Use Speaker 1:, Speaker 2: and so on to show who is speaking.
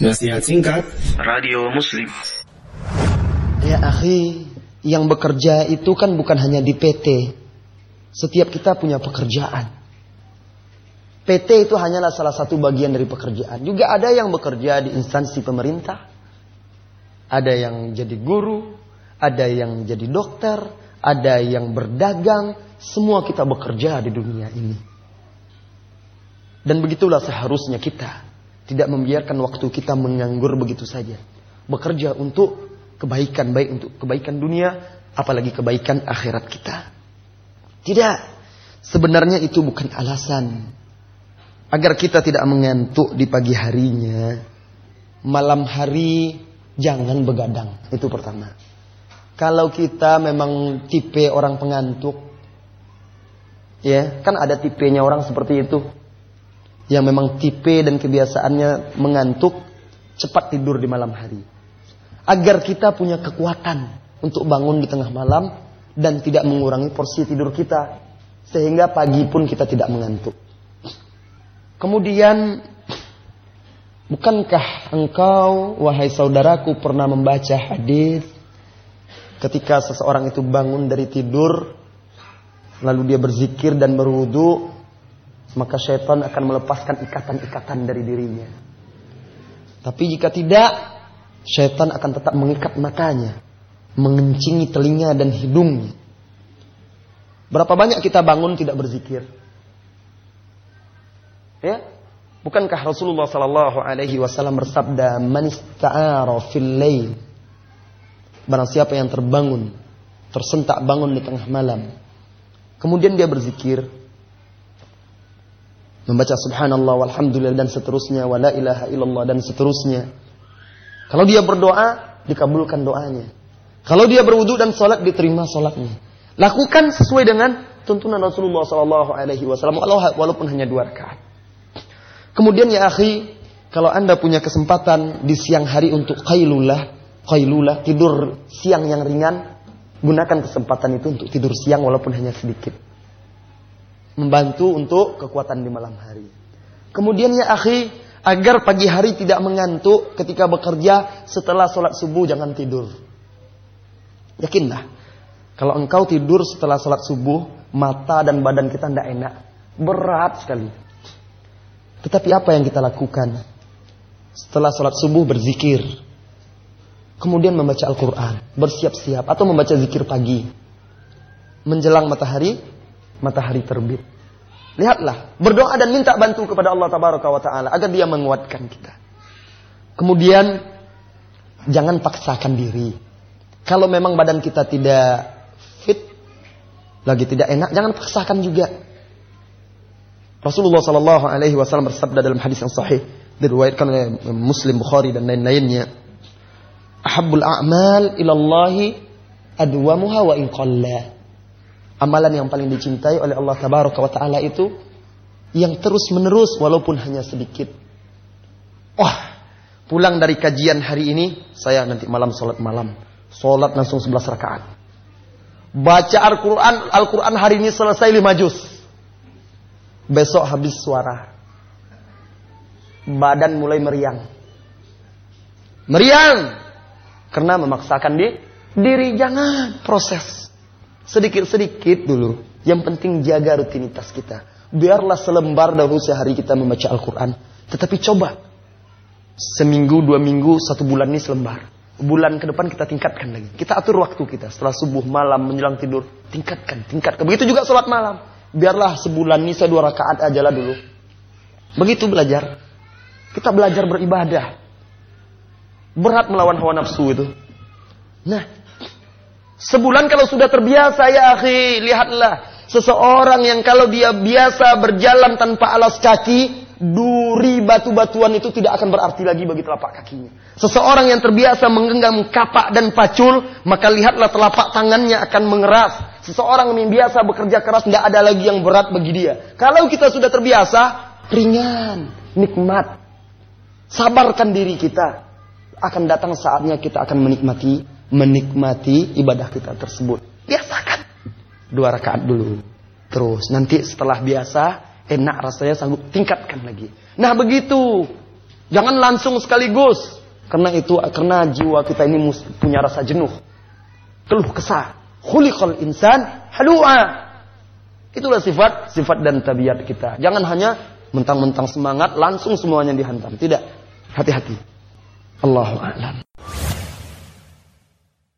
Speaker 1: Nasihat singkat Radio Muslim.
Speaker 2: Ya akhi Yang bekerja itu kan bukan hanya di PT Setiap kita punya pekerjaan. PT itu hanyalah salah satu bagian dari pekerjaan. Juga ada yang bekerja di instansi pemerintah. Ada yang jadi guru Ada yang jadi dokter Ada yang berdagang. Semua kita bekerja di dunia ini. Dan begitulah seharusnya kita tidak membiarkan waktu kita menganggur begitu saja. Bekerja untuk kebaikan, baik untuk kebaikan dunia, apalagi kebaikan akhirat kita. Tidak. Sebenarnya itu bukan alasan. Agar kita tidak mengantuk di pagi harinya. Malam hari jangan begadang. Itu pertama. Kalau kita memang tipe orang pengantuk. Ya, kan ada tipenya orang seperti itu yang memang tipe dan kebiasaannya mengantuk, cepat tidur di malam hari. Agar kita punya kekuatan untuk bangun di tengah malam dan tidak mengurangi porsi tidur kita. Sehingga pagi pun kita tidak mengantuk. Kemudian, bukankah engkau, wahai saudaraku, pernah membaca hadis ketika seseorang itu bangun dari tidur, lalu dia berzikir dan berwudu, maka syaitan akan melepaskan ikatan-ikatan dari dirinya. Tapi jika tidak, syaitan akan tetap mengikat matanya, mengencingi telinga dan hidungnya. Berapa banyak kita bangun tidak berzikir? Ya, bukankah Rasulullah Sallallahu Alaihi Wasallam bersabda, "Man ista'ara fil lail." Barang siapa yang terbangun, tersentak bangun di tengah malam, kemudian dia berzikir, membaca subhanallah walhamdulillah dan seterusnya wala ilaha illallah dan seterusnya. Kalau dia berdoa, dikabulkan doanya. Kalau dia berwudu dan salat diterima salatnya. Lakukan sesuai dengan tuntunan Rasulullah sallallahu alaihi wasallam walaupun hanya dua rakaat. Kemudian ya akhi, kalau Anda punya kesempatan di siang hari untuk qailulah, qailulah tidur siang yang ringan, gunakan kesempatan itu untuk tidur siang walaupun hanya sedikit membantu untuk kekuatan di malam hari. Kemudian ya akhi, agar pagi hari tidak mengantuk ketika bekerja setelah sholat subuh jangan tidur. Yakinlah, kalau engkau tidur setelah sholat subuh, mata dan badan kita tidak enak. Berat sekali. Tetapi apa yang kita lakukan? Setelah sholat subuh berzikir. Kemudian membaca Al-Quran. Bersiap-siap. Atau membaca zikir pagi. Menjelang matahari matahari terbit. Lihatlah, berdoa dan minta bantu kepada Allah Tabaraka wa taala agar dia menguatkan kita. Kemudian jangan paksakan diri. Kalau memang badan kita tidak fit, lagi tidak enak, jangan paksakan juga. Rasulullah Shallallahu Alaihi Wasallam bersabda dalam hadis yang sahih diriwayatkan oleh Muslim Bukhari dan lain-lainnya. Ahabul a'mal ilallahi adwamuha wa in qalla amalan yang paling dicintai oleh Allah Tabaraka wa taala itu yang terus menerus walaupun hanya sedikit. Wah, pulang dari kajian hari ini saya nanti malam sholat malam. Sholat langsung 11 rakaat. Baca Al-Quran, Al-Quran hari ini selesai 5 juz. Besok habis suara. Badan mulai meriang. Meriang. Karena memaksakan di, diri. Jangan proses. Sedikit-sedikit dulu. Yang penting jaga rutinitas kita. Biarlah selembar dahulu sehari kita membaca Al-Quran. Tetapi coba. Seminggu, dua minggu, satu bulan ini selembar. Bulan ke depan kita tingkatkan lagi. Kita atur waktu kita. Setelah subuh, malam, menjelang tidur. Tingkatkan, tingkatkan. Begitu juga sholat malam. Biarlah sebulan ini saya dua rakaat aja lah dulu. Begitu belajar. Kita belajar beribadah. Berat melawan hawa nafsu itu. Nah, Sebulan kalau sudah terbiasa ya akhi, lihatlah. Seseorang yang kalau dia biasa berjalan tanpa alas kaki, duri batu-batuan itu tidak akan berarti lagi bagi telapak kakinya. Seseorang yang terbiasa menggenggam kapak dan pacul, maka lihatlah telapak tangannya akan mengeras. Seseorang yang biasa bekerja keras tidak ada lagi yang berat bagi dia. Kalau kita sudah terbiasa, ringan, nikmat. Sabarkan diri kita. Akan datang saatnya kita akan menikmati menikmati ibadah kita tersebut. Biasakan. Dua rakaat dulu. Terus nanti setelah biasa, enak rasanya sanggup tingkatkan lagi. Nah begitu. Jangan langsung sekaligus. Karena itu karena jiwa kita ini punya rasa jenuh. Keluh kesah. Khuliqal insan halu'a. Itulah sifat sifat dan tabiat kita. Jangan hanya mentang-mentang semangat langsung semuanya dihantam. Tidak. Hati-hati. Allahu a'lam.